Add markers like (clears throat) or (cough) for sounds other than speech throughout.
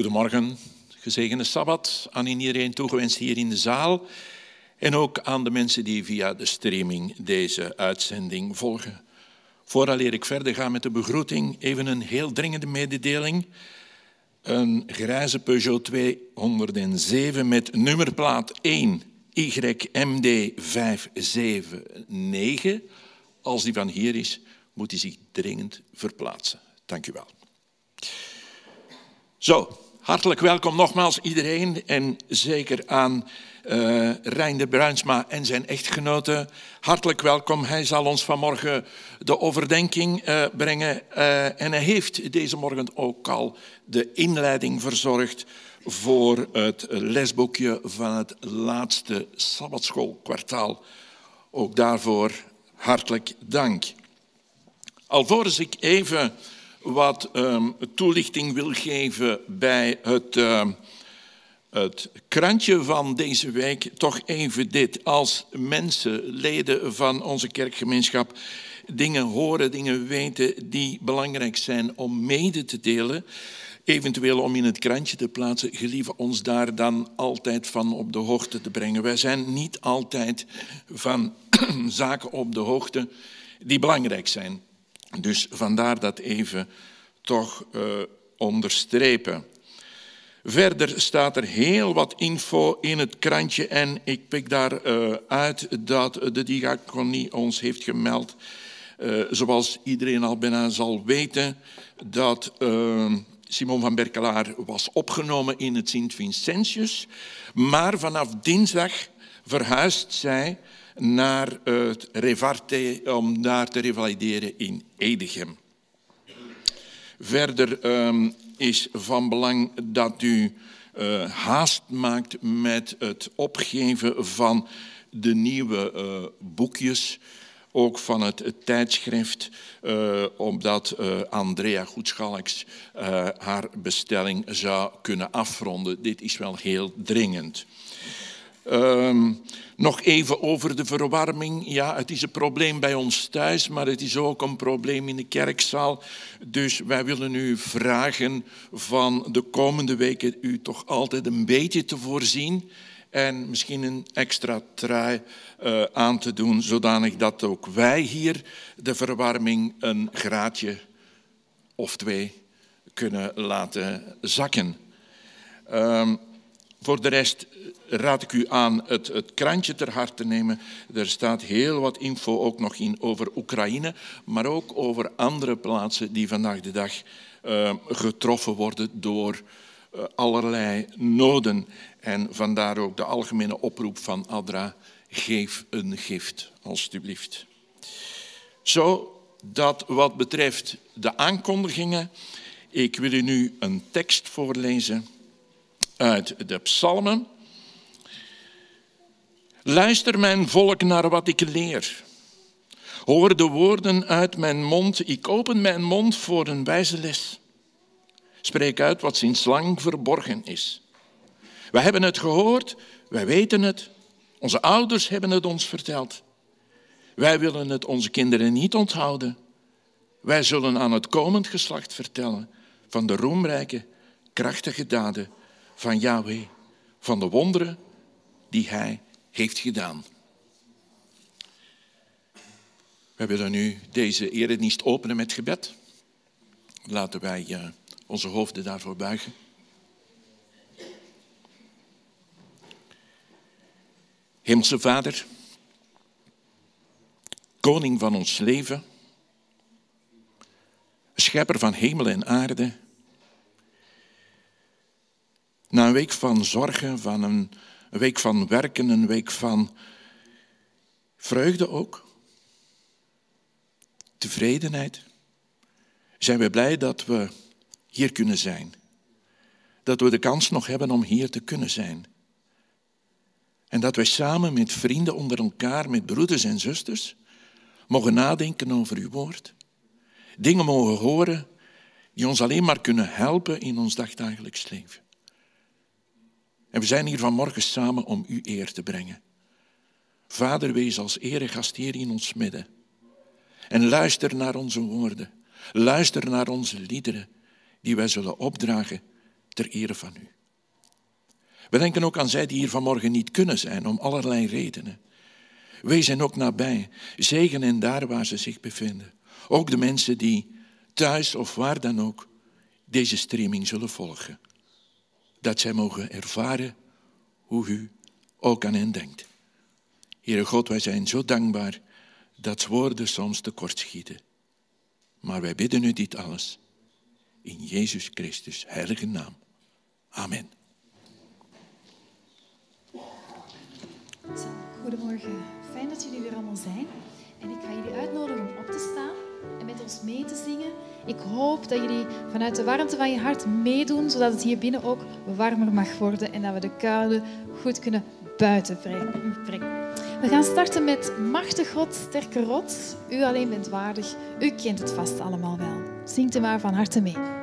Goedemorgen, gezegende Sabbat aan iedereen toegewenst hier in de zaal en ook aan de mensen die via de streaming deze uitzending volgen. Vooraleer ik verder ga met de begroeting, even een heel dringende mededeling. Een grijze Peugeot 207 met nummerplaat 1 YMD 579. Als die van hier is, moet hij zich dringend verplaatsen. Dank u wel. Zo, hartelijk welkom nogmaals iedereen en zeker aan uh, Rijn de Bruinsma en zijn echtgenote. Hartelijk welkom. Hij zal ons vanmorgen de overdenking uh, brengen uh, en hij heeft deze morgen ook al de inleiding verzorgd voor het lesboekje van het laatste Sabbatschoolkwartaal. Ook daarvoor hartelijk dank. Alvorens ik even wat um, toelichting wil geven bij het, uh, het krantje van deze week, toch even dit. Als mensen, leden van onze kerkgemeenschap, dingen horen, dingen weten die belangrijk zijn om mede te delen, eventueel om in het krantje te plaatsen, gelieve ons daar dan altijd van op de hoogte te brengen. Wij zijn niet altijd van (clears throat) zaken op de hoogte die belangrijk zijn. Dus vandaar dat even toch uh, onderstrepen. Verder staat er heel wat info in het krantje en ik pik daar uh, uit dat de diaconie ons heeft gemeld, uh, zoals iedereen al bijna zal weten, dat Simon van Berkelaar was opgenomen in het Sint-Vincentius, maar vanaf dinsdag verhuist zij naar het Revarte om daar te revalideren in Edegem. Verder um, is van belang dat u uh, haast maakt met het opgeven van de nieuwe uh, boekjes, ook van het, het tijdschrift, uh, omdat Andrea Goedschalks haar bestelling zou kunnen afronden. Dit is wel heel dringend. Um, nog even over de verwarming. Ja, het is een probleem bij ons thuis, maar het is ook een probleem in de kerkzaal. Dus wij willen u vragen van de komende weken u toch altijd een beetje te voorzien en misschien een extra trui uh, aan te doen, zodanig dat ook wij hier de verwarming een graadje of twee kunnen laten zakken. Um, voor de rest raad ik u aan het, het krantje ter harte te nemen. Er staat heel wat info ook nog in over Oekraïne, maar ook over andere plaatsen die vandaag de dag uh, getroffen worden door uh, allerlei noden. En vandaar ook de algemene oproep van Adra, geef een gift, alstublieft. Zo dat wat betreft de aankondigingen, ik wil u nu een tekst voorlezen uit de psalmen. Luister mijn volk naar wat ik leer. Hoor de woorden uit mijn mond. Ik open mijn mond voor een wijze les. Spreek uit wat sinds lang verborgen is. Wij hebben het gehoord, wij weten het. Onze ouders hebben het ons verteld. Wij willen het onze kinderen niet onthouden. Wij zullen aan het komend geslacht vertellen van de roemrijke, krachtige daden van Yahweh, van de wonderen die Hij heeft gedaan. We willen nu deze eredienst openen met gebed. Laten wij uh, onze hoofden daarvoor buigen. Hemelse Vader, koning van ons leven, schepper van hemel en aarde, na een week van zorgen, van een, een week van werken, een week van vreugde ook, tevredenheid, zijn we blij dat we hier kunnen zijn. Dat we de kans nog hebben om hier te kunnen zijn. En dat wij samen met vrienden onder elkaar, met broeders en zusters, mogen nadenken over uw woord. Dingen mogen horen die ons alleen maar kunnen helpen in ons dagdagelijks leven. En we zijn hier vanmorgen samen om u eer te brengen. Vader, wees als eregast hier in ons midden. En luister naar onze woorden. Luister naar onze liederen die wij zullen opdragen ter ere van u. We denken ook aan zij die hier vanmorgen niet kunnen zijn, om allerlei redenen. Wees hen ook nabij, zegen hen daar waar ze zich bevinden. Ook de mensen die thuis of waar dan ook deze streaming zullen volgen. Dat zij mogen ervaren hoe u ook aan hen denkt. Heere God, wij zijn zo dankbaar dat woorden soms tekortschieten. Maar wij bidden u dit alles in Jezus Christus heilige naam. Amen. Goedemorgen, fijn dat jullie weer allemaal zijn. En ik ga jullie uitnodigen om op te staan en met ons mee te zingen. Ik hoop dat jullie vanuit de warmte van je hart meedoen, zodat het hier binnen ook warmer mag worden en dat we de kuilen goed kunnen buiten brengen. We gaan starten met Machtig God, sterke rots. U alleen bent waardig. U kent het vast allemaal wel. Zingt er maar van harte mee.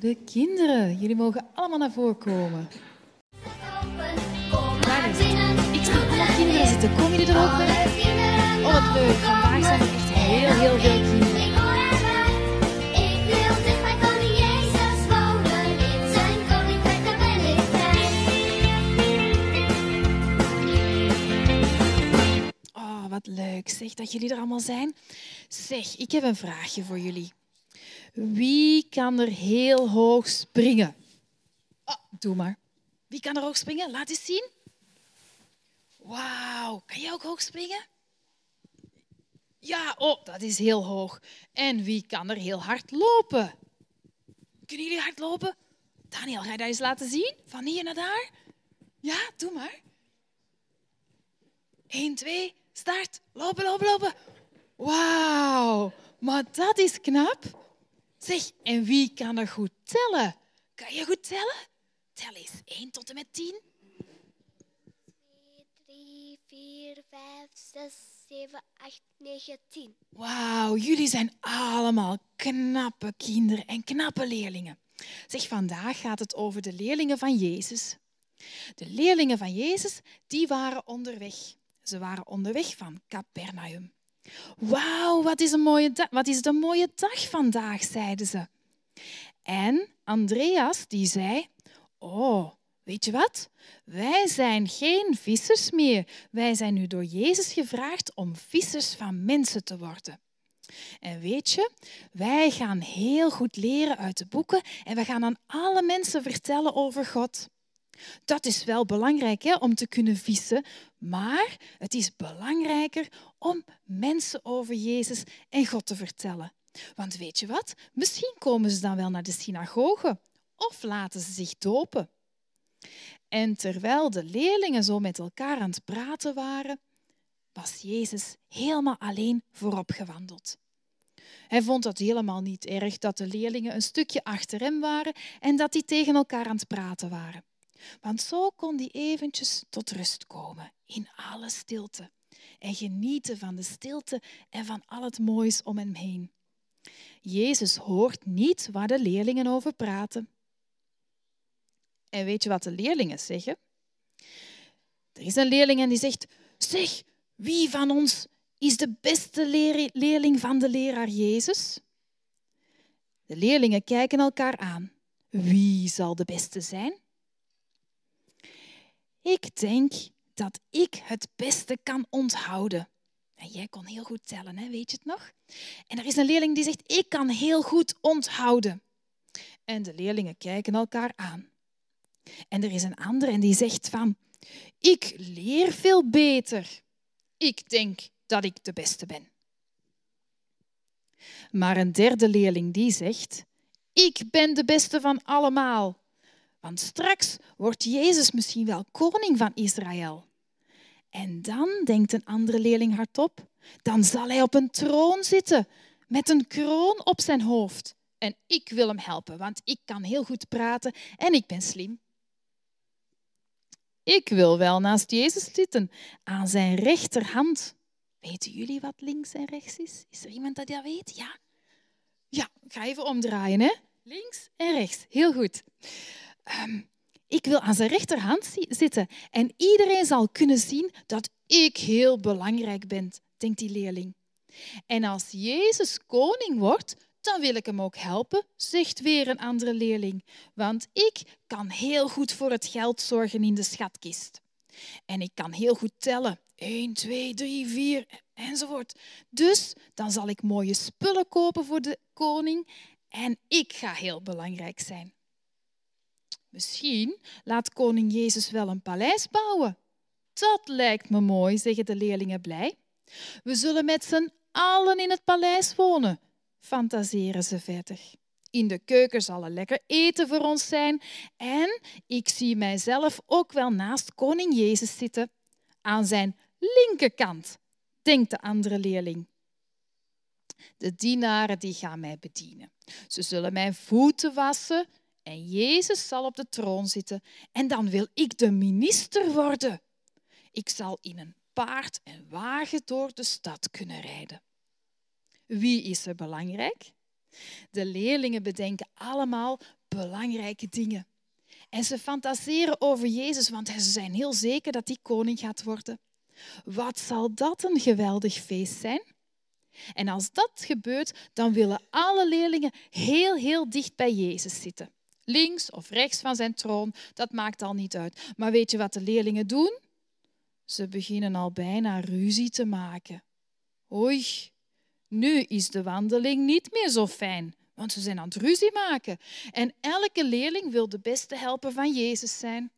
Voor de kinderen. Jullie mogen allemaal naar voren komen. Ik zie allemaal kinderen zitten. Kom jullie er ook bij? Oh, wat leuk. Vandaag zijn er echt heel, heel veel kinderen. Oh, wat leuk. Zeg dat jullie er allemaal zijn. Zeg, ik heb een vraagje voor jullie. Wie kan er heel hoog springen? Oh, doe maar. Wie kan er hoog springen? Laat eens zien. Wauw, kan jij ook hoog springen? Ja, oh, dat is heel hoog. En wie kan er heel hard lopen? Kunnen jullie hard lopen? Daniel, ga je dat eens laten zien? Van hier naar daar? Ja, doe maar. 1, 2, start. Lopen, lopen, lopen. Wauw, maar dat is knap. Zeg, en wie kan er goed tellen? Kan je goed tellen? Tel eens 1 tot en met 10. 2, 3, 4, 5, 6, 7, 8, 9, 10. Wauw, jullie zijn allemaal knappe kinderen en knappe leerlingen. Zeg, vandaag gaat het over de leerlingen van Jezus. De leerlingen van Jezus, die waren onderweg. Ze waren onderweg van Capernaum. Wauw, wat is, een mooie dag, wat is het een mooie dag vandaag, zeiden ze. En Andreas die zei, oh, weet je wat? Wij zijn geen vissers meer. Wij zijn nu door Jezus gevraagd om vissers van mensen te worden. En weet je, wij gaan heel goed leren uit de boeken en we gaan aan alle mensen vertellen over God. Dat is wel belangrijk hè, om te kunnen vissen, maar het is belangrijker om mensen over Jezus en God te vertellen. Want weet je wat? Misschien komen ze dan wel naar de synagoge of laten ze zich dopen. En terwijl de leerlingen zo met elkaar aan het praten waren, was Jezus helemaal alleen voorop gewandeld. Hij vond het helemaal niet erg dat de leerlingen een stukje achter hem waren en dat die tegen elkaar aan het praten waren. Want zo kon hij eventjes tot rust komen in alle stilte en genieten van de stilte en van al het moois om hem heen. Jezus hoort niet waar de leerlingen over praten. En weet je wat de leerlingen zeggen? Er is een leerling en die zegt: Zeg, wie van ons is de beste leerling van de leraar Jezus? De leerlingen kijken elkaar aan. Wie zal de beste zijn? Ik denk dat ik het beste kan onthouden. En jij kon heel goed tellen, hè? weet je het nog? En er is een leerling die zegt, ik kan heel goed onthouden. En de leerlingen kijken elkaar aan. En er is een andere en die zegt van, ik leer veel beter. Ik denk dat ik de beste ben. Maar een derde leerling die zegt, ik ben de beste van allemaal. Want straks wordt Jezus misschien wel koning van Israël. En dan, denkt een andere leerling hardop, dan zal hij op een troon zitten met een kroon op zijn hoofd. En ik wil hem helpen, want ik kan heel goed praten en ik ben slim. Ik wil wel naast Jezus zitten, aan zijn rechterhand. Weten jullie wat links en rechts is? Is er iemand dat dat weet? Ja. Ja, ga even omdraaien. Hè? Links en rechts. Heel goed. Ehm, ik wil aan zijn rechterhand zitten en iedereen zal kunnen zien dat ik heel belangrijk ben, denkt die leerling. En als Jezus koning wordt, dan wil ik hem ook helpen, zegt weer een andere leerling. Want ik kan heel goed voor het geld zorgen in de schatkist. En ik kan heel goed tellen. 1, 2, 3, 4 enzovoort. Dus dan zal ik mooie spullen kopen voor de koning en ik ga heel belangrijk zijn. Misschien laat koning Jezus wel een paleis bouwen. Dat lijkt me mooi, zeggen de leerlingen blij. We zullen met z'n allen in het paleis wonen, fantaseren ze verder. In de keuken zal er lekker eten voor ons zijn en ik zie mijzelf ook wel naast koning Jezus zitten, aan zijn linkerkant, denkt de andere leerling. De dienaren die gaan mij bedienen. Ze zullen mijn voeten wassen en Jezus zal op de troon zitten en dan wil ik de minister worden. Ik zal in een paard en wagen door de stad kunnen rijden. Wie is er belangrijk? De leerlingen bedenken allemaal belangrijke dingen. En ze fantaseren over Jezus, want ze zijn heel zeker dat hij koning gaat worden. Wat zal dat een geweldig feest zijn? En als dat gebeurt, dan willen alle leerlingen heel, heel dicht bij Jezus zitten. Links of rechts van zijn troon, dat maakt al niet uit. Maar weet je wat de leerlingen doen? Ze beginnen al bijna ruzie te maken. Oei, nu is de wandeling niet meer zo fijn, want ze zijn aan het ruzie maken. En elke leerling wil de beste helper van Jezus zijn.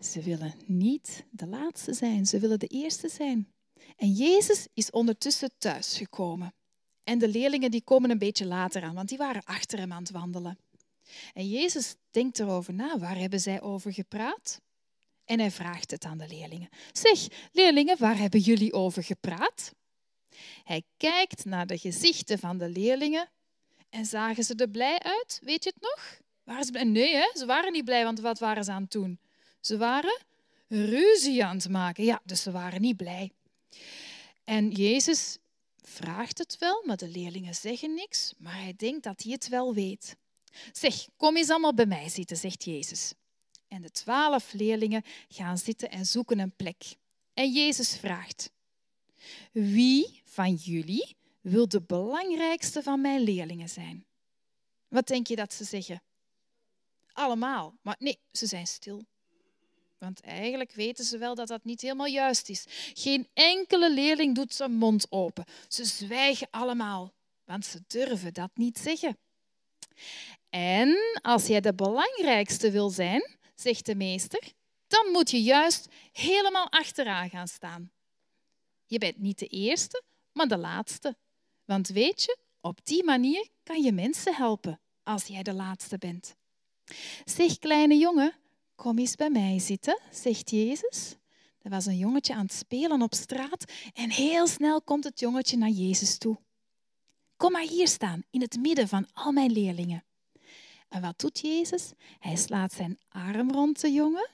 Ze willen niet de laatste zijn, ze willen de eerste zijn. En Jezus is ondertussen thuisgekomen. En de leerlingen die komen een beetje later aan, want die waren achter hem aan het wandelen. En Jezus denkt erover na, waar hebben zij over gepraat? En hij vraagt het aan de leerlingen. Zeg, leerlingen, waar hebben jullie over gepraat? Hij kijkt naar de gezichten van de leerlingen en zagen ze er blij uit? Weet je het nog? Nee, hè? ze waren niet blij, want wat waren ze aan het doen? Ze waren ruzie aan het maken. Ja, dus ze waren niet blij. En Jezus vraagt het wel, maar de leerlingen zeggen niks, maar hij denkt dat hij het wel weet. Zeg, kom eens allemaal bij mij zitten, zegt Jezus. En de twaalf leerlingen gaan zitten en zoeken een plek. En Jezus vraagt, wie van jullie wil de belangrijkste van mijn leerlingen zijn? Wat denk je dat ze zeggen? Allemaal. Maar nee, ze zijn stil. Want eigenlijk weten ze wel dat dat niet helemaal juist is. Geen enkele leerling doet zijn mond open. Ze zwijgen allemaal, want ze durven dat niet zeggen. En als jij de belangrijkste wil zijn, zegt de meester, dan moet je juist helemaal achteraan gaan staan. Je bent niet de eerste, maar de laatste. Want weet je, op die manier kan je mensen helpen als jij de laatste bent. Zeg, kleine jongen, kom eens bij mij zitten, zegt Jezus. Er was een jongetje aan het spelen op straat en heel snel komt het jongetje naar Jezus toe. Kom maar hier staan, in het midden van al mijn leerlingen. En wat doet Jezus? Hij slaat zijn arm rond de jongen.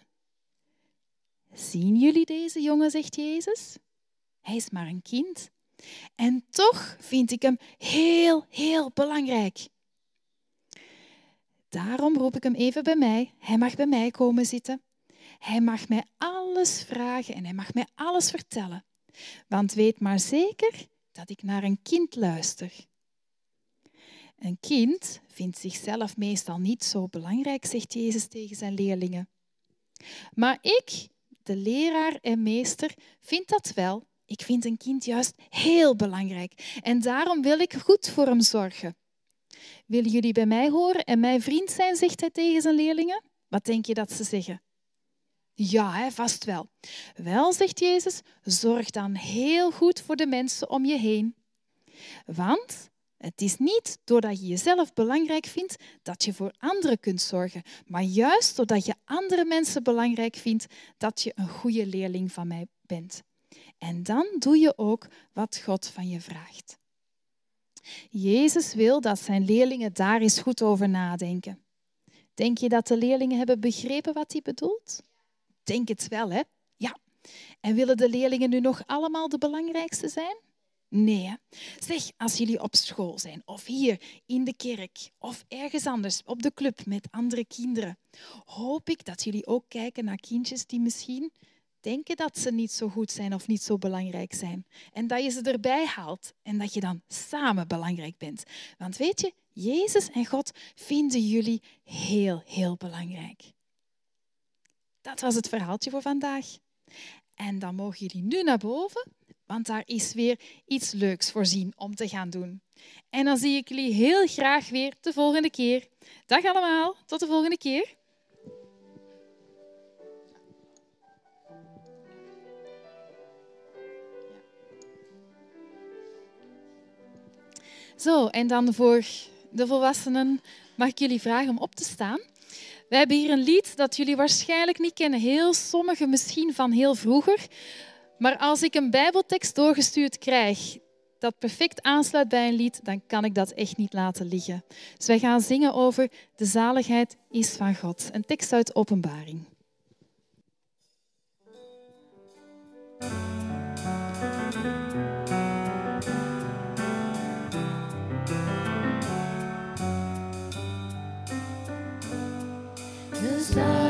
Zien jullie deze jongen, zegt Jezus? Hij is maar een kind. En toch vind ik hem heel, heel belangrijk. Daarom roep ik hem even bij mij. Hij mag bij mij komen zitten. Hij mag mij alles vragen en hij mag mij alles vertellen. Want weet maar zeker dat ik naar een kind luister. Een kind vindt zichzelf meestal niet zo belangrijk, zegt Jezus tegen zijn leerlingen. Maar ik, de leraar en meester, vind dat wel. Ik vind een kind juist heel belangrijk en daarom wil ik goed voor hem zorgen. Willen jullie bij mij horen en mijn vriend zijn, zegt hij tegen zijn leerlingen? Wat denk je dat ze zeggen? Ja, hè, vast wel. Wel, zegt Jezus, zorg dan heel goed voor de mensen om je heen. Want het is niet doordat je jezelf belangrijk vindt dat je voor anderen kunt zorgen, maar juist doordat je andere mensen belangrijk vindt dat je een goede leerling van mij bent. En dan doe je ook wat God van je vraagt. Jezus wil dat zijn leerlingen daar eens goed over nadenken. Denk je dat de leerlingen hebben begrepen wat hij bedoelt? Denk het wel, hè? Ja. En willen de leerlingen nu nog allemaal de belangrijkste zijn? Nee. Zeg, als jullie op school zijn, of hier in de kerk, of ergens anders op de club met andere kinderen, hoop ik dat jullie ook kijken naar kindjes die misschien denken dat ze niet zo goed zijn of niet zo belangrijk zijn. En dat je ze erbij haalt en dat je dan samen belangrijk bent. Want weet je, Jezus en God vinden jullie heel, heel belangrijk. Dat was het verhaaltje voor vandaag. En dan mogen jullie nu naar boven, want daar is weer iets leuks voorzien om te gaan doen. En dan zie ik jullie heel graag weer de volgende keer. Dag allemaal, tot de volgende keer. Zo, en dan voor de volwassenen mag ik jullie vragen om op te staan. We hebben hier een lied dat jullie waarschijnlijk niet kennen. Heel sommigen misschien van heel vroeger. Maar als ik een Bijbeltekst doorgestuurd krijg dat perfect aansluit bij een lied, dan kan ik dat echt niet laten liggen. Dus wij gaan zingen over de zaligheid is van God. Een tekst uit Openbaring. Zaligheid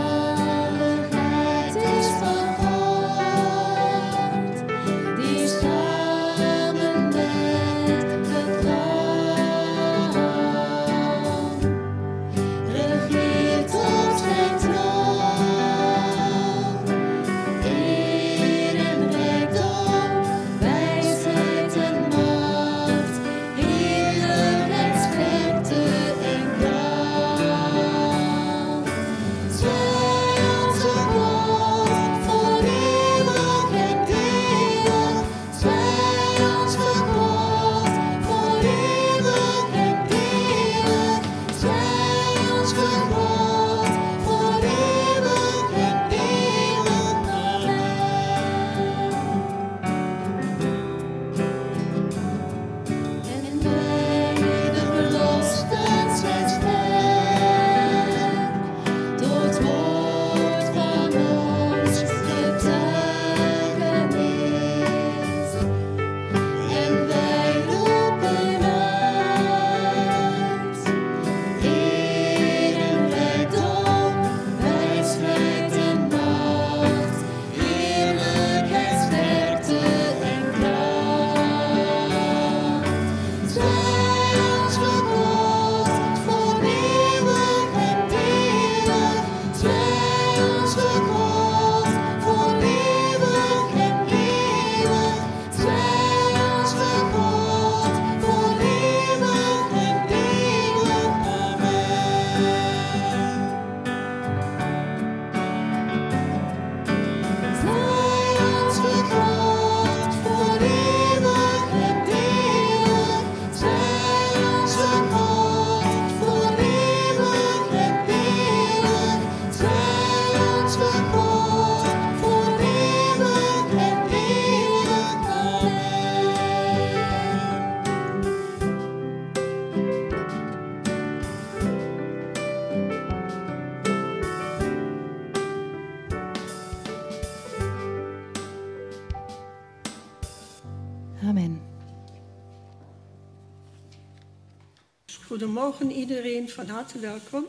iedereen, van harte welkom.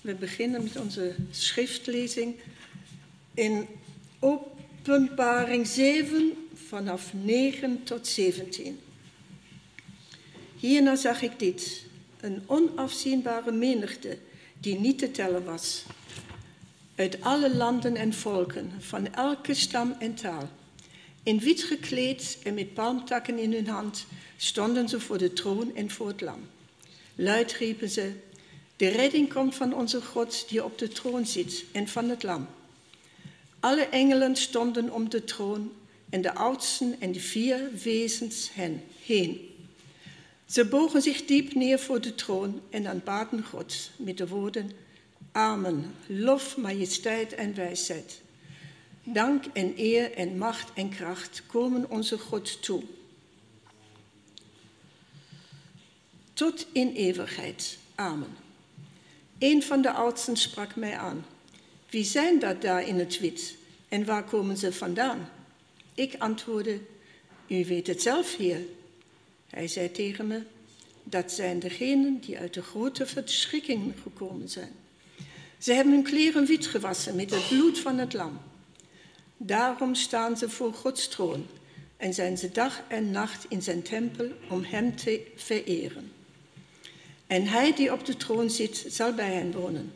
We beginnen met onze schriftlezing in Openbaring 7 vanaf 9 tot 17. Hierna zag ik dit, een onafzienbare menigte die niet te tellen was. Uit alle landen en volken, van elke stam en taal. In wit gekleed en met palmtakken in hun hand stonden ze voor de troon en voor het lam. Luid riepen ze, de redding komt van onze God die op de troon zit en van het lam. Alle engelen stonden om de troon en de oudsten en de vier wezens hen heen. Ze bogen zich diep neer voor de troon en aanbaden God met de woorden, Amen, lof, majesteit en wijsheid. Dank en eer en macht en kracht komen onze God toe. Tot in eeuwigheid. Amen. Een van de oudsten sprak mij aan. Wie zijn dat daar in het wit en waar komen ze vandaan? Ik antwoordde, u weet het zelf, heer. Hij zei tegen me, dat zijn degenen die uit de grote verschrikking gekomen zijn. Ze hebben hun kleren wit gewassen met het bloed van het lam. Daarom staan ze voor Gods troon en zijn ze dag en nacht in zijn tempel om hem te vereren. En hij die op de troon zit, zal bij hen wonen.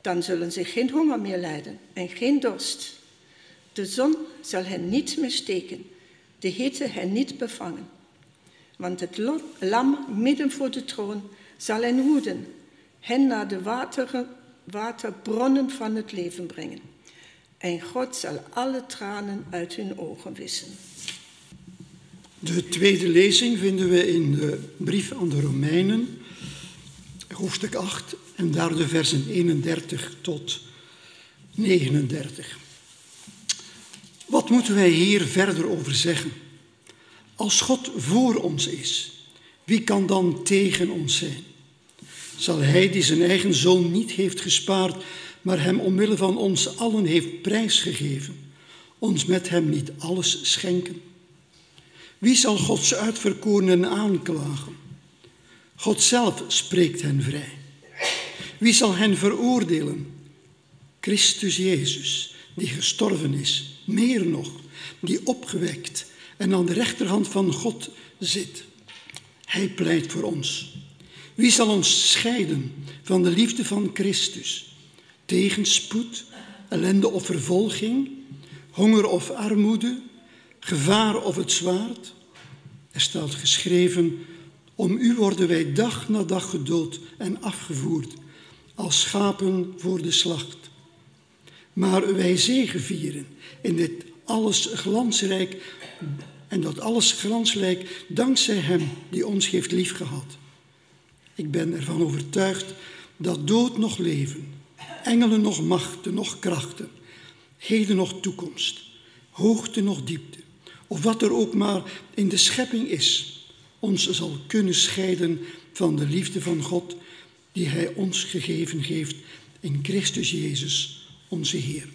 Dan zullen ze geen honger meer lijden en geen dorst. De zon zal hen niet meer steken, de hitte hen niet bevangen. Want het lam midden voor de troon zal hen hoeden, hen naar de wateren, waterbronnen van het leven brengen. En God zal alle tranen uit hun ogen wissen. De tweede lezing vinden we in de brief aan de Romeinen, hoofdstuk 8, en daar de versen 31 tot 39. Wat moeten wij hier verder over zeggen? Als God voor ons is, wie kan dan tegen ons zijn? Zal Hij die zijn eigen zoon niet heeft gespaard, maar Hem omwille van ons allen heeft prijsgegeven, ons met Hem niet alles schenken? Wie zal Gods uitverkorenen aanklagen? God zelf spreekt hen vrij. Wie zal hen veroordelen? Christus Jezus, die gestorven is, meer nog, die opgewekt en aan de rechterhand van God zit. Hij pleit voor ons. Wie zal ons scheiden van de liefde van Christus? Tegenspoed, ellende of vervolging, honger of armoede, gevaar of het zwaard? Er staat geschreven, om u worden wij dag na dag gedood en afgevoerd, als schapen voor de slacht. Maar wij zegevieren in dit alles glansrijk en dat alles glansrijk dankzij Hem die ons heeft liefgehad. Ik ben ervan overtuigd dat dood nog leven, engelen nog machten, nog krachten, heden nog toekomst, hoogte nog diepte, of wat er ook maar in de schepping is, ons zal kunnen scheiden van de liefde van God die Hij ons gegeven heeft in Christus Jezus, onze Heer.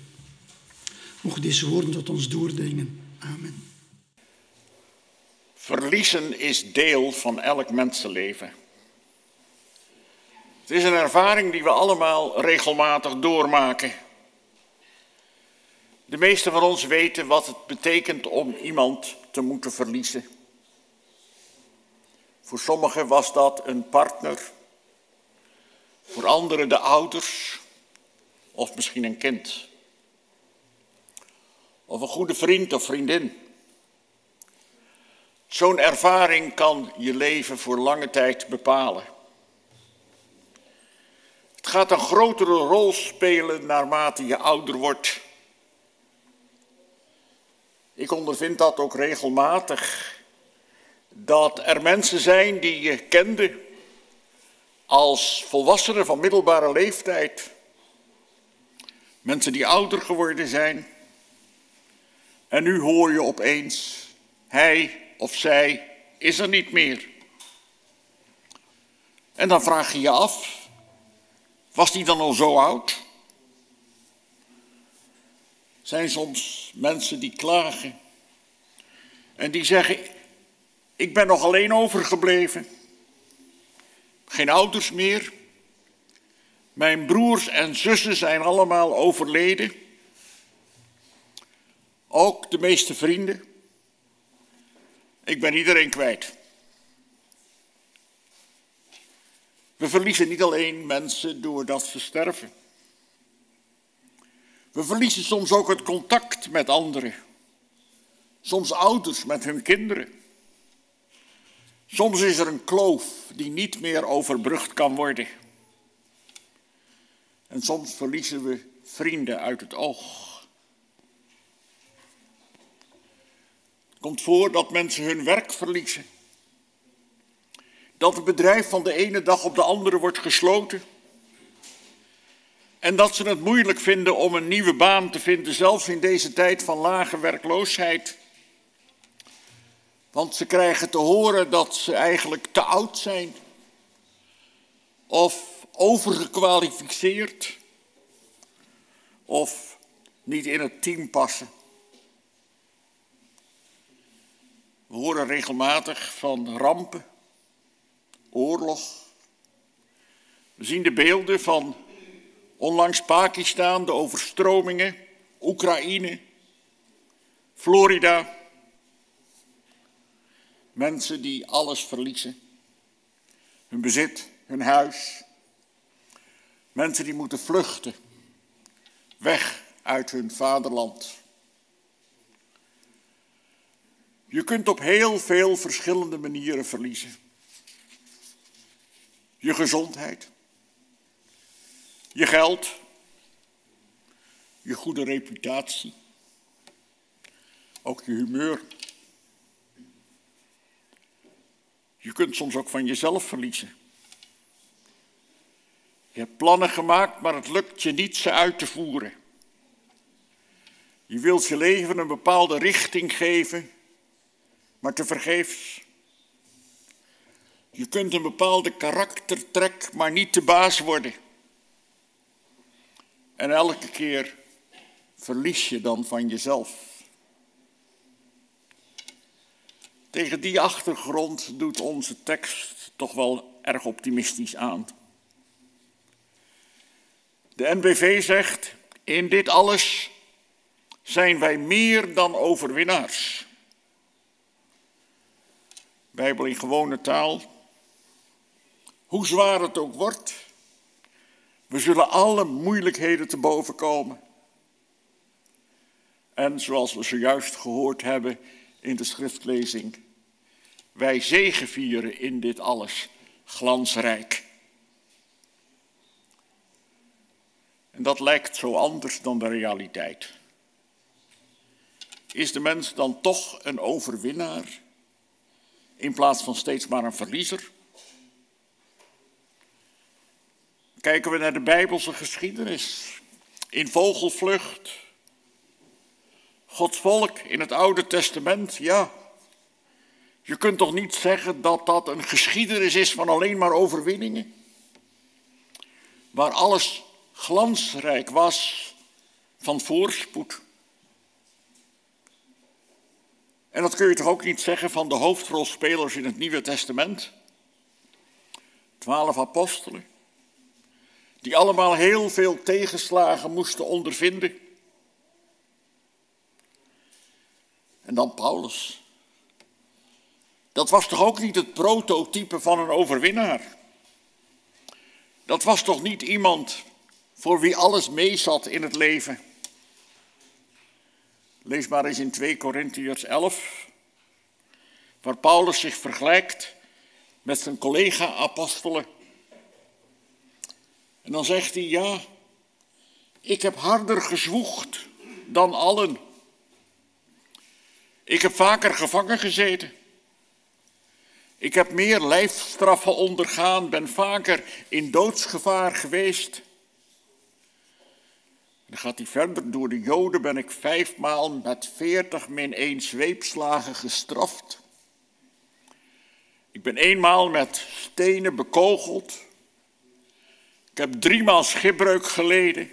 Mocht deze woorden tot ons doordringen. Amen. Verliezen is deel van elk mensenleven. Het is een ervaring die we allemaal regelmatig doormaken. De meesten van ons weten wat het betekent om iemand te moeten verliezen. Voor sommigen was dat een partner, voor anderen de ouders of misschien een kind. Of een goede vriend of vriendin. Zo'n ervaring kan je leven voor lange tijd bepalen. Het gaat een grotere rol spelen naarmate je ouder wordt. Ik ondervind dat ook regelmatig. Dat er mensen zijn die je kende als volwassenen van middelbare leeftijd. Mensen die ouder geworden zijn. En nu hoor je opeens, hij of zij is er niet meer. En dan vraag je je af, was die dan al zo oud? Zijn soms mensen die klagen en die zeggen, ik ben nog alleen overgebleven. geen ouders meer. Mijn broers en zussen zijn allemaal overleden. Ook de meeste vrienden. Ik ben iedereen kwijt. We verliezen niet alleen mensen doordat ze sterven. We verliezen soms ook het contact met anderen. Soms ouders met hun kinderen. Soms is er een kloof die niet meer overbrugd kan worden. En soms verliezen we vrienden uit het oog. Het komt voor dat mensen hun werk verliezen. Dat het bedrijf van de ene dag op de andere wordt gesloten. En dat ze het moeilijk vinden om een nieuwe baan te vinden, zelfs in deze tijd van lage werkloosheid. Want ze krijgen te horen dat ze eigenlijk te oud zijn. Of overgekwalificeerd. Of niet in het team passen. We horen regelmatig van rampen, oorlog. We zien de beelden van onlangs Pakistan, de overstromingen, Oekraïne, Florida. Mensen die alles verliezen. Hun bezit, hun huis. Mensen die moeten vluchten. Weg uit hun vaderland. Je kunt op heel veel verschillende manieren verliezen. Je gezondheid. Je geld. Je goede reputatie. Ook je humeur. Je kunt soms ook van jezelf verliezen. Je hebt plannen gemaakt, maar het lukt je niet ze uit te voeren. Je wilt je leven een bepaalde richting geven, maar te vergeefs. Je kunt een bepaalde karaktertrek, maar niet de baas worden. En elke keer verlies je dan van jezelf. Tegen die achtergrond doet onze tekst toch wel erg optimistisch aan. De NBV zegt, in dit alles zijn wij meer dan overwinnaars. Bijbel in gewone taal. Hoe zwaar het ook wordt, we zullen alle moeilijkheden te boven komen. En zoals we zojuist gehoord hebben in de schriftlezing, wij zegevieren in dit alles glansrijk. En dat lijkt zo anders dan de realiteit. Is de mens dan toch een overwinnaar in plaats van steeds maar een verliezer? Kijken we naar de Bijbelse geschiedenis. In vogelvlucht. Gods volk in het Oude Testament, ja. Je kunt toch niet zeggen dat dat een geschiedenis is van alleen maar overwinningen? Waar alles glansrijk was van voorspoed. En dat kun je toch ook niet zeggen van de hoofdrolspelers in het Nieuwe Testament? Twaalf apostelen, die allemaal heel veel tegenslagen moesten ondervinden. En dan Paulus. Dat was toch ook niet het prototype van een overwinnaar? Dat was toch niet iemand voor wie alles meezat in het leven? Lees maar eens in 2 Korintiërs 11, waar Paulus zich vergelijkt met zijn collega-apostelen. En dan zegt hij, ja, ik heb harder gezwoegd dan allen. Ik heb vaker gevangen gezeten. Ik heb meer lijfstraffen ondergaan, ben vaker in doodsgevaar geweest. Dan gaat hij verder. Door de Joden ben ik vijfmaal met veertig min één zweepslagen gestraft. Ik ben eenmaal met stenen bekogeld. Ik heb driemaal schipbreuk geleden.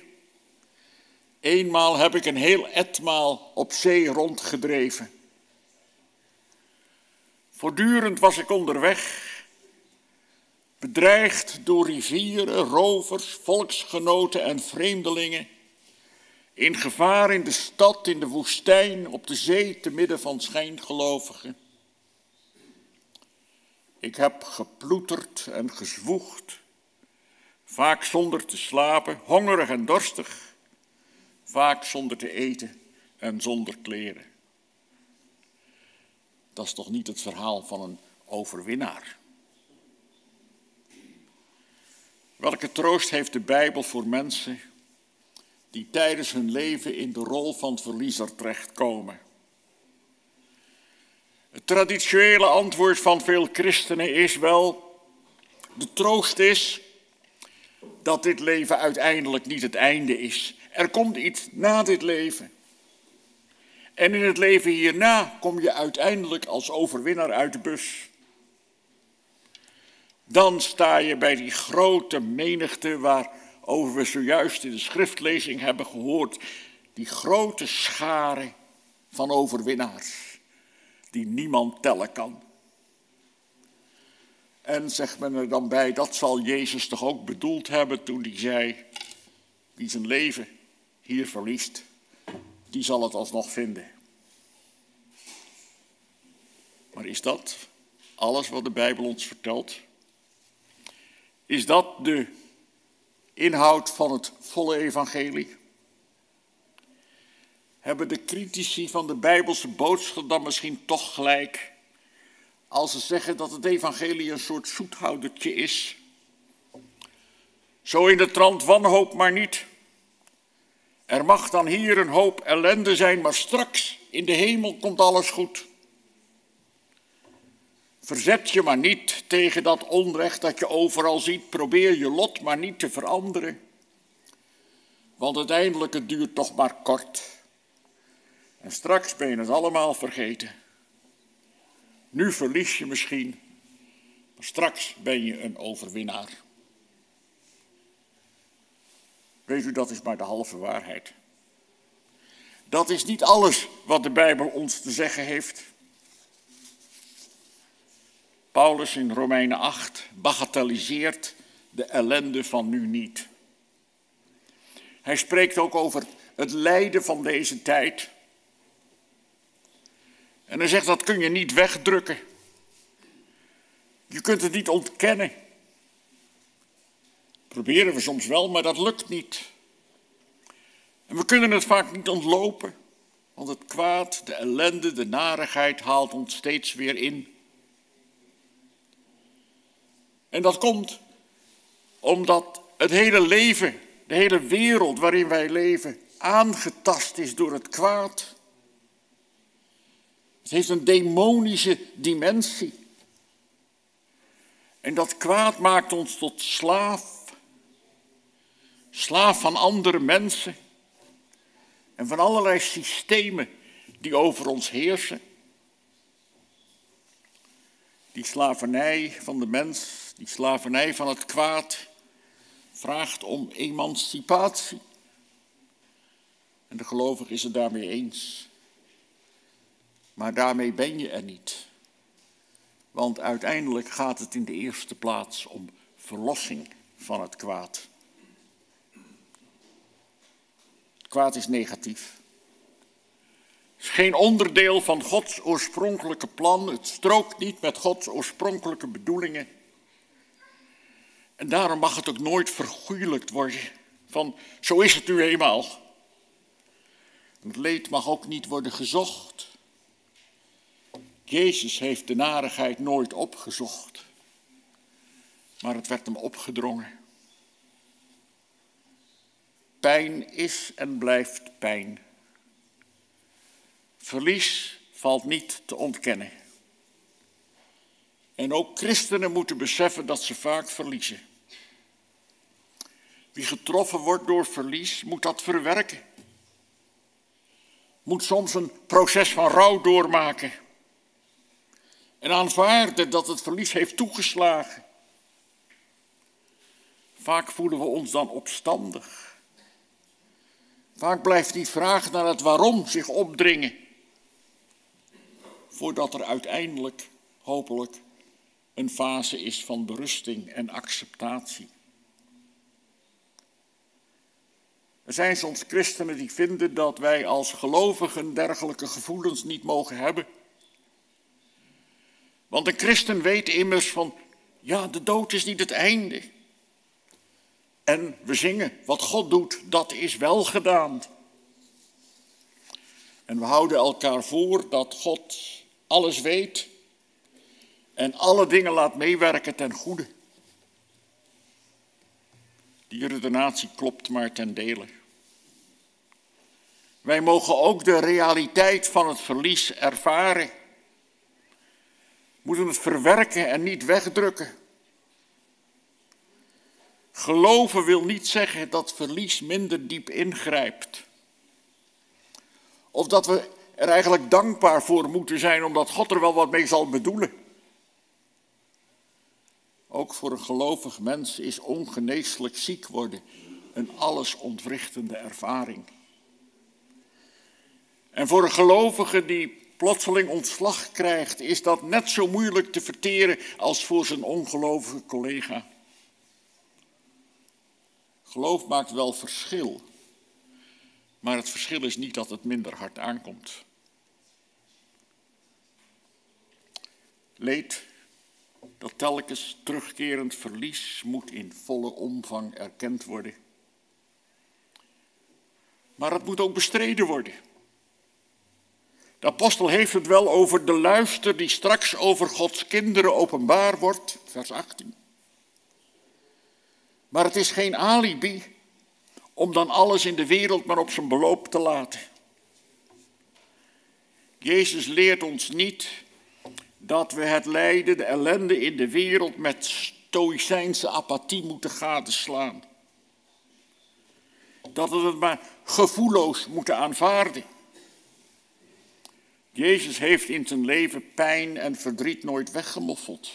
Eenmaal heb ik een heel etmaal op zee rondgedreven. Voortdurend was ik onderweg. bedreigd door rivieren, rovers, volksgenoten en vreemdelingen, in gevaar in de stad, in de woestijn, op de zee, te midden van schijngelovigen. Ik heb geploeterd en gezwoegd, vaak zonder te slapen, hongerig en dorstig, vaak zonder te eten en zonder kleren. Dat is toch niet het verhaal van een overwinnaar? Welke troost heeft de Bijbel voor mensen die tijdens hun leven in de rol van verliezer terechtkomen? Het traditionele antwoord van veel christenen is wel, de troost is dat dit leven uiteindelijk niet het einde is. Er komt iets na dit leven. En in het leven hierna kom je uiteindelijk als overwinnaar uit de bus. Dan sta je bij die grote menigte waarover we zojuist in de schriftlezing hebben gehoord. Die grote schare van overwinnaars die niemand tellen kan. En zegt men er dan bij, dat zal Jezus toch ook bedoeld hebben toen hij zei, wie zijn leven hier verliest, die zal het alsnog vinden. Maar is dat alles wat de Bijbel ons vertelt? Is dat de inhoud van het volle evangelie? Hebben de critici van de Bijbelse boodschap dan misschien toch gelijk als ze zeggen dat het evangelie een soort zoethoudertje is? Zo in de trant wanhoop maar niet. Er mag dan hier een hoop ellende zijn, maar straks in de hemel komt alles goed. Verzet je maar niet tegen dat onrecht dat je overal ziet. Probeer je lot maar niet te veranderen. Want uiteindelijk het duurt toch maar kort. En straks ben je het allemaal vergeten. Nu verlies je misschien, maar straks ben je een overwinnaar. Weet u, dat is maar de halve waarheid. Dat is niet alles wat de Bijbel ons te zeggen heeft. Paulus in Romeinen 8 bagatelliseert de ellende van nu niet. Hij spreekt ook over het lijden van deze tijd. En hij zegt dat kun je niet wegdrukken. Je kunt het niet ontkennen. Proberen we soms wel, maar dat lukt niet. En we kunnen het vaak niet ontlopen, want het kwaad, de ellende, de narigheid haalt ons steeds weer in. En dat komt omdat het hele leven, de hele wereld waarin wij leven, aangetast is door het kwaad. Het heeft een demonische dimensie. En dat kwaad maakt ons tot slaaf. Slaaf van andere mensen. En van allerlei systemen die over ons heersen. Die slavernij van de mens, die slavernij van het kwaad, vraagt om emancipatie. En de gelovige is het daarmee eens. Maar daarmee ben je er niet. Want uiteindelijk gaat het in de eerste plaats om verlossing van het kwaad. Het kwaad is negatief. Het is geen onderdeel van Gods oorspronkelijke plan. Het strookt niet met Gods oorspronkelijke bedoelingen. En daarom mag het ook nooit vergoeilijkt worden van zo is het nu eenmaal. Het leed mag ook niet worden gezocht. Jezus heeft de narigheid nooit opgezocht, maar het werd hem opgedrongen. Pijn is en blijft pijn. Verlies valt niet te ontkennen. En ook christenen moeten beseffen dat ze vaak verliezen. Wie getroffen wordt door verlies, moet dat verwerken. Moet soms een proces van rouw doormaken. En aanvaarden dat het verlies heeft toegeslagen. Vaak voelen we ons dan opstandig. Vaak blijft die vraag naar het waarom zich opdringen. Voordat er uiteindelijk, hopelijk, een fase is van berusting en acceptatie. Er zijn soms christenen die vinden dat wij als gelovigen dergelijke gevoelens niet mogen hebben. Want een christen weet immers van, ja, de dood is niet het einde. En we zingen, wat God doet, dat is wel gedaan. En we houden elkaar voor dat God alles weet en alle dingen laat meewerken ten goede. Die redenatie klopt maar ten dele. Wij mogen ook de realiteit van het verlies ervaren. Moeten het verwerken en niet wegdrukken. Geloven wil niet zeggen dat verlies minder diep ingrijpt. Of dat we er eigenlijk dankbaar voor moeten zijn omdat God er wel wat mee zal bedoelen. Ook voor een gelovig mens is ongeneeslijk ziek worden een alles ontwrichtende ervaring. En voor een gelovige die plotseling ontslag krijgt, is dat net zo moeilijk te verteren als voor zijn ongelovige collega. Geloof maakt wel verschil, maar het verschil is niet dat het minder hard aankomt. Leed, dat telkens terugkerend verlies, moet in volle omvang erkend worden. Maar het moet ook bestreden worden. De apostel heeft het wel over de luister die straks over Gods kinderen openbaar wordt, vers 18. Maar het is geen alibi om dan alles in de wereld maar op zijn beloop te laten. Jezus leert ons niet dat we het lijden, de ellende in de wereld met stoïcijnse apathie moeten gadeslaan. Dat we het maar gevoelloos moeten aanvaarden. Jezus heeft in zijn leven pijn en verdriet nooit weggemoffeld.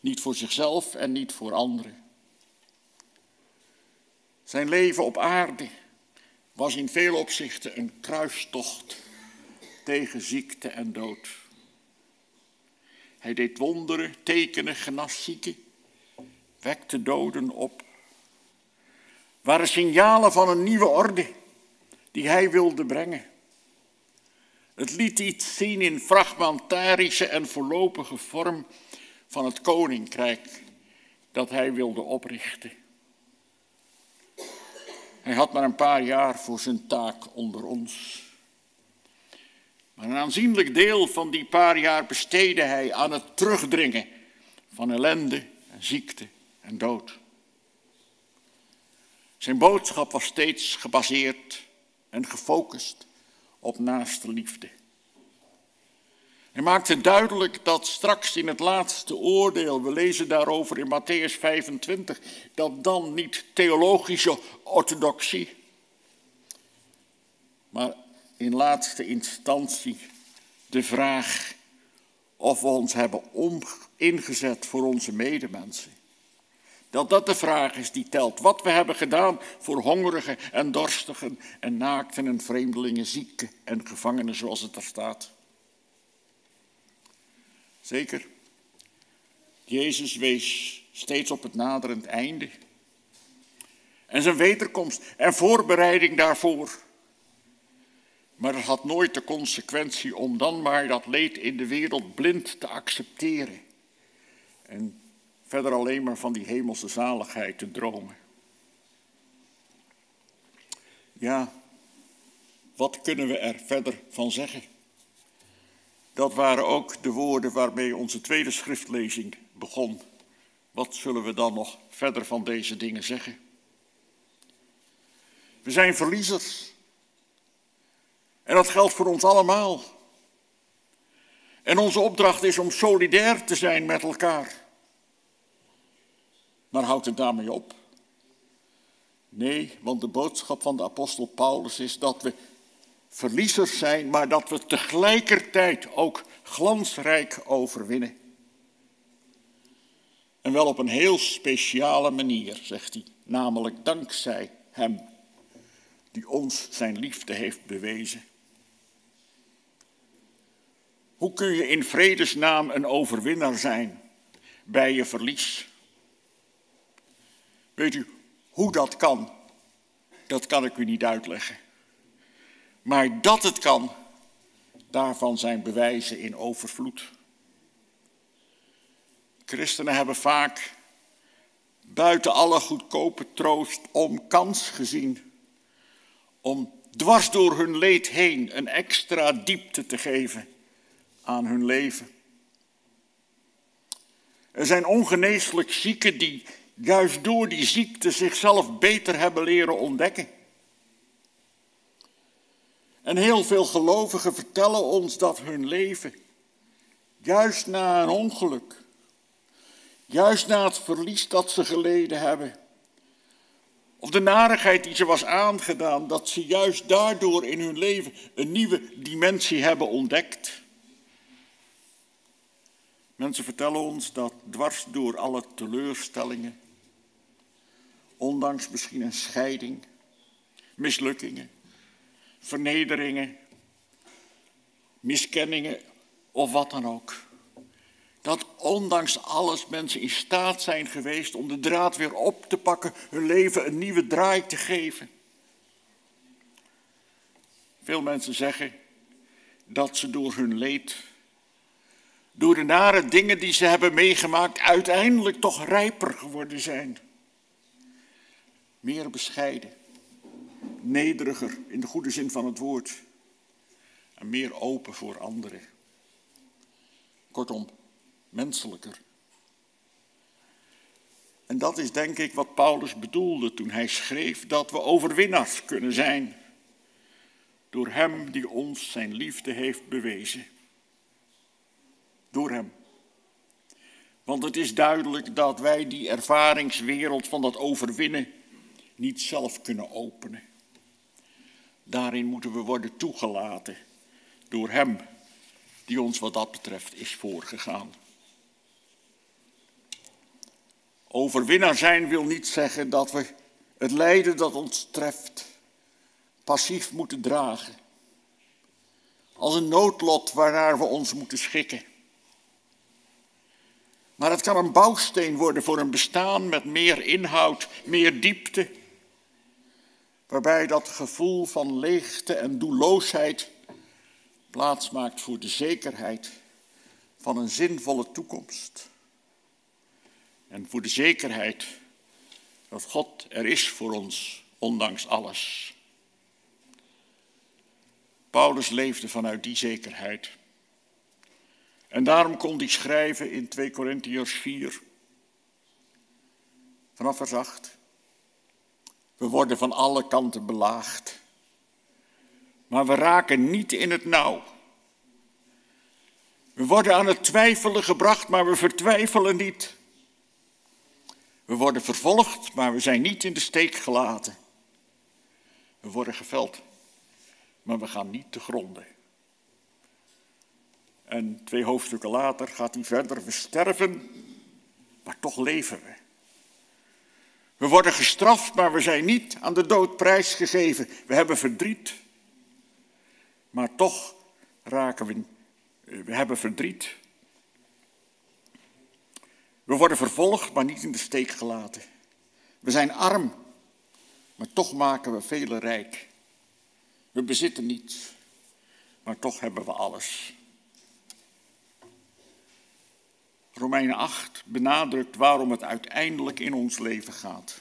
Niet voor zichzelf en niet voor anderen. Zijn leven op aarde was in veel opzichten een kruistocht tegen ziekte en dood. Hij deed wonderen, tekenen, genas zieken, wekte doden op. Waren signalen van een nieuwe orde die hij wilde brengen. Het liet iets zien in fragmentarische en voorlopige vorm van het koninkrijk dat hij wilde oprichten. Hij had maar een paar jaar voor zijn taak onder ons. Maar een aanzienlijk deel van die paar jaar besteedde hij aan het terugdringen van ellende en ziekte en dood. Zijn boodschap was steeds gebaseerd en gefocust op naaste liefde. Hij maakte duidelijk dat straks in het laatste oordeel, we lezen daarover in Matthäus 25, dat dan niet theologische orthodoxie, maar in laatste instantie de vraag of we ons hebben ingezet voor onze medemensen. Dat dat de vraag is die telt. Wat we hebben gedaan voor hongerigen en dorstigen en naakten en vreemdelingen, zieken en gevangenen, zoals het er staat. Zeker, Jezus wees steeds op het naderend einde. En zijn wederkomst en voorbereiding daarvoor. Maar het had nooit de consequentie om dan maar dat leed in de wereld blind te accepteren. En verder alleen maar van die hemelse zaligheid te dromen. Ja, wat kunnen we er verder van zeggen? Dat waren ook de woorden waarmee onze tweede schriftlezing begon. Wat zullen we dan nog verder van deze dingen zeggen? We zijn verliezers. En dat geldt voor ons allemaal. En onze opdracht is om solidair te zijn met elkaar. Maar houdt het daarmee op? Nee, want de boodschap van de apostel Paulus is dat we verliezers zijn, maar dat we tegelijkertijd ook glansrijk overwinnen. En wel op een heel speciale manier, zegt hij, namelijk dankzij Hem, die ons zijn liefde heeft bewezen. Hoe kun je in vredesnaam een overwinnaar zijn bij je verlies? Weet u hoe dat kan? Dat kan ik u niet uitleggen. Maar dat het kan, daarvan zijn bewijzen in overvloed. Christenen hebben vaak buiten alle goedkope troost om kans gezien om dwars door hun leed heen een extra diepte te geven aan hun leven. Er zijn ongeneeslijk zieken die juist door die ziekte zichzelf beter hebben leren ontdekken. En heel veel gelovigen vertellen ons dat hun leven, juist na een ongeluk, juist na het verlies dat ze geleden hebben, of de narigheid die ze was aangedaan, dat ze juist daardoor in hun leven een nieuwe dimensie hebben ontdekt. Mensen vertellen ons dat dwars door alle teleurstellingen, ondanks misschien een scheiding, mislukkingen, vernederingen, miskenningen of wat dan ook, dat ondanks alles mensen in staat zijn geweest om de draad weer op te pakken, hun leven een nieuwe draai te geven. Veel mensen zeggen dat ze door hun leed, door de nare dingen die ze hebben meegemaakt, uiteindelijk toch rijper geworden zijn. Meer bescheiden, nederiger in de goede zin van het woord en meer open voor anderen. Kortom, menselijker. En dat is denk ik wat Paulus bedoelde toen hij schreef dat we overwinnaars kunnen zijn door Hem die ons zijn liefde heeft bewezen. Door Hem. Want het is duidelijk dat wij die ervaringswereld van dat overwinnen niet zelf kunnen openen. Daarin moeten we worden toegelaten door Hem die ons wat dat betreft is voorgegaan. Overwinnaar zijn wil niet zeggen dat we het lijden dat ons treft passief moeten dragen. Als een noodlot waarnaar we ons moeten schikken. Maar het kan een bouwsteen worden voor een bestaan met meer inhoud, meer diepte. Waarbij dat gevoel van leegte en doelloosheid plaats maakt voor de zekerheid van een zinvolle toekomst. En voor de zekerheid dat God er is voor ons, ondanks alles. Paulus leefde vanuit die zekerheid. En daarom kon hij schrijven in 2 Korintiërs 4, vanaf vers 8. We worden van alle kanten belaagd, maar we raken niet in het nauw. We worden aan het twijfelen gebracht, maar we vertwijfelen niet. We worden vervolgd, maar we zijn niet in de steek gelaten. We worden geveld, maar we gaan niet te gronden. En twee hoofdstukken later gaat hij verder, we sterven, maar toch leven we. We worden gestraft, maar we zijn niet aan de dood prijsgegeven. We hebben verdriet, maar toch raken we, we hebben verdriet, we worden vervolgd, maar niet in de steek gelaten. We zijn arm, maar toch maken we velen rijk. We bezitten niets, maar toch hebben we alles. Romeinen 8 benadrukt waarom het uiteindelijk in ons leven gaat.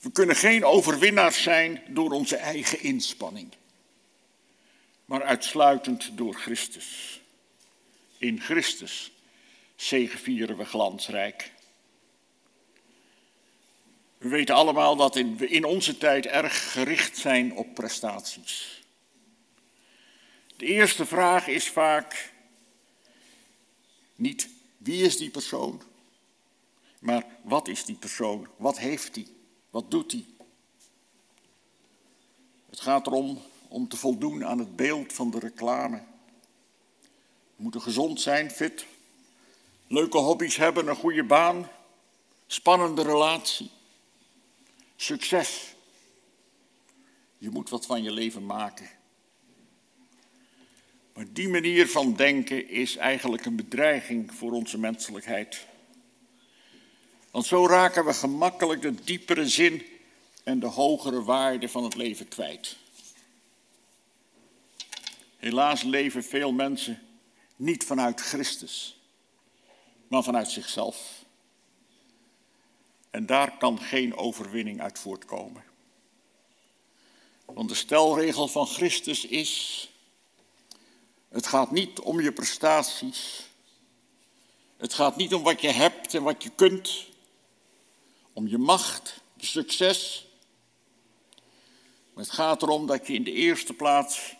We kunnen geen overwinnaars zijn door onze eigen inspanning, maar uitsluitend door Christus. In Christus zegevieren we glansrijk. We weten allemaal dat we in onze tijd erg gericht zijn op prestaties. De eerste vraag is vaak niet wie is die persoon, maar wat is die persoon? Wat heeft hij? Wat doet hij? Het gaat erom om te voldoen aan het beeld van de reclame. We moeten gezond zijn, fit, leuke hobby's hebben, een goede baan, spannende relatie, succes. Je moet wat van je leven maken. Maar die manier van denken is eigenlijk een bedreiging voor onze menselijkheid. Want zo raken we gemakkelijk de diepere zin en de hogere waarde van het leven kwijt. Helaas leven veel mensen niet vanuit Christus, maar vanuit zichzelf. En daar kan geen overwinning uit voortkomen. Want de stelregel van Christus is: het gaat niet om je prestaties. Het gaat niet om wat je hebt en wat je kunt. Om je macht, je succes. Maar het gaat erom dat je in de eerste plaats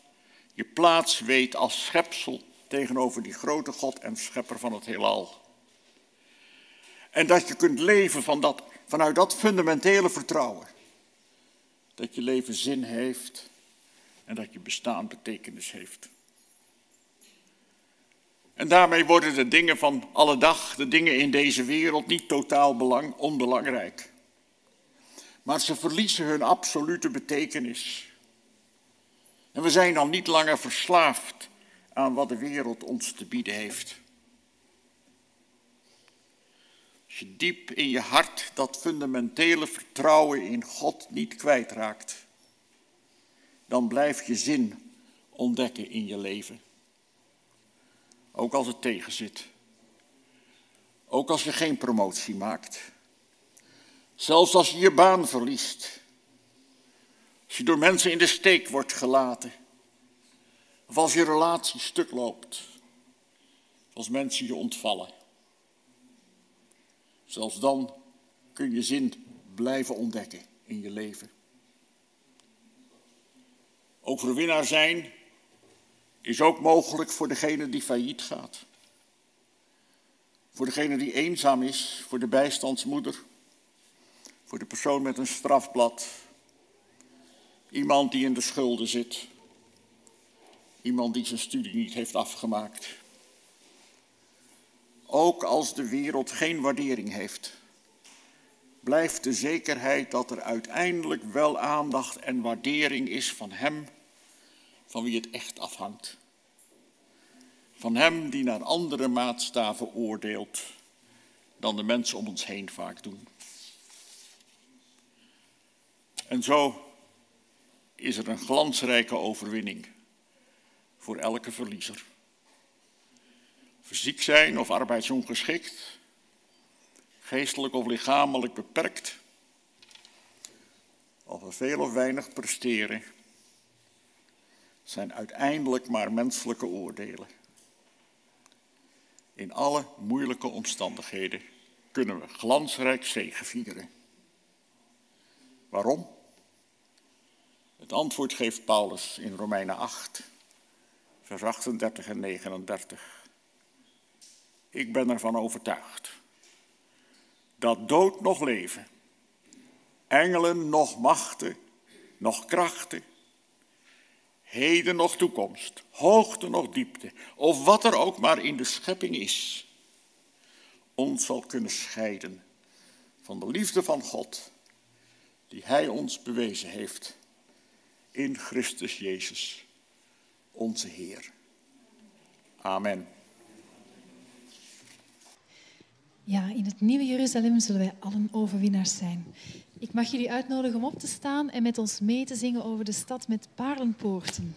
je plaats weet als schepsel tegenover die grote God en schepper van het heelal. En dat je kunt leven van dat, vanuit dat fundamentele vertrouwen. Dat je leven zin heeft en dat je bestaan betekenis heeft. En daarmee worden de dingen van alle dag, de dingen in deze wereld, niet totaal belang, onbelangrijk. Maar ze verliezen hun absolute betekenis. En we zijn dan niet langer verslaafd aan wat de wereld ons te bieden heeft. Als je diep in je hart dat fundamentele vertrouwen in God niet kwijtraakt, dan blijf je zin ontdekken in je leven. Ook als het tegenzit. Ook als je geen promotie maakt. Zelfs als je je baan verliest. Als je door mensen in de steek wordt gelaten. Of als je relatie stuk loopt. Als mensen je ontvallen. Zelfs dan kun je zin blijven ontdekken in je leven. Overwinnaar zijn is ook mogelijk voor degene die failliet gaat. Voor degene die eenzaam is, voor de bijstandsmoeder, voor de persoon met een strafblad, iemand die in de schulden zit, iemand die zijn studie niet heeft afgemaakt. Ook als de wereld geen waardering heeft, blijft de zekerheid dat er uiteindelijk wel aandacht en waardering is van Hem van wie het echt afhangt. Van Hem die naar andere maatstaven oordeelt dan de mensen om ons heen vaak doen. En zo is er een glansrijke overwinning voor elke verliezer. Fysiek zijn of arbeidsongeschikt, geestelijk of lichamelijk beperkt, of we veel of weinig presteren, zijn uiteindelijk maar menselijke oordelen. In alle moeilijke omstandigheden kunnen we glansrijk zegevieren. Waarom? Het antwoord geeft Paulus in Romeinen 8, vers 38 en 39. Ik ben ervan overtuigd dat dood nog leven, engelen nog machten, nog krachten, heden nog toekomst, hoogte nog diepte, of wat er ook maar in de schepping is, ons zal kunnen scheiden van de liefde van God, die Hij ons bewezen heeft in Christus Jezus, onze Heer. Amen. Ja, in het nieuwe Jeruzalem zullen wij allen overwinnaars zijn. Ik mag jullie uitnodigen om op te staan en met ons mee te zingen over de stad met paarlenpoorten.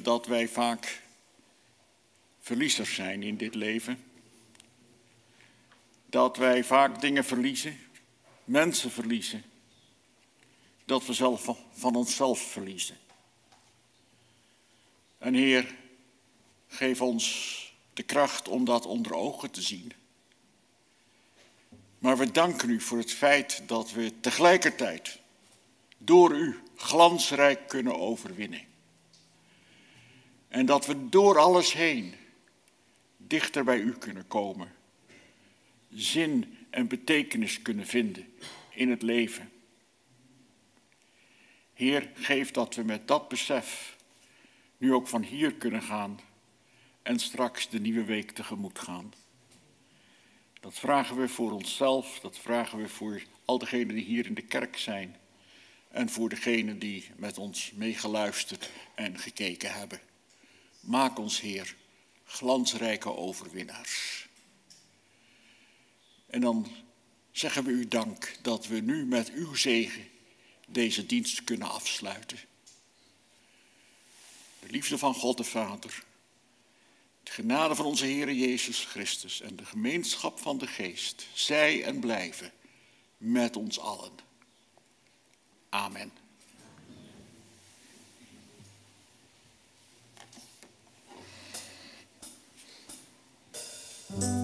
Dat wij vaak verliezers zijn in dit leven. Dat wij vaak dingen verliezen, mensen verliezen. Dat we zelf van onszelf verliezen. En Heer, geef ons de kracht om dat onder ogen te zien. Maar we danken u voor het feit dat we tegelijkertijd door u glansrijk kunnen overwinnen. En dat we door alles heen dichter bij u kunnen komen. Zin en betekenis kunnen vinden in het leven. Heer, geef dat we met dat besef nu ook van hier kunnen gaan en straks de nieuwe week tegemoet gaan. Dat vragen we voor onszelf, dat vragen we voor al degenen die hier in de kerk zijn en voor degenen die met ons meegeluisterd en gekeken hebben. Maak ons, Heer, glansrijke overwinnaars. En dan zeggen we u dank dat we nu met uw zegen deze dienst kunnen afsluiten. De liefde van God de Vader, de genade van onze Heer Jezus Christus en de gemeenschap van de Geest, zij en blijven met ons allen. Amen. Amen.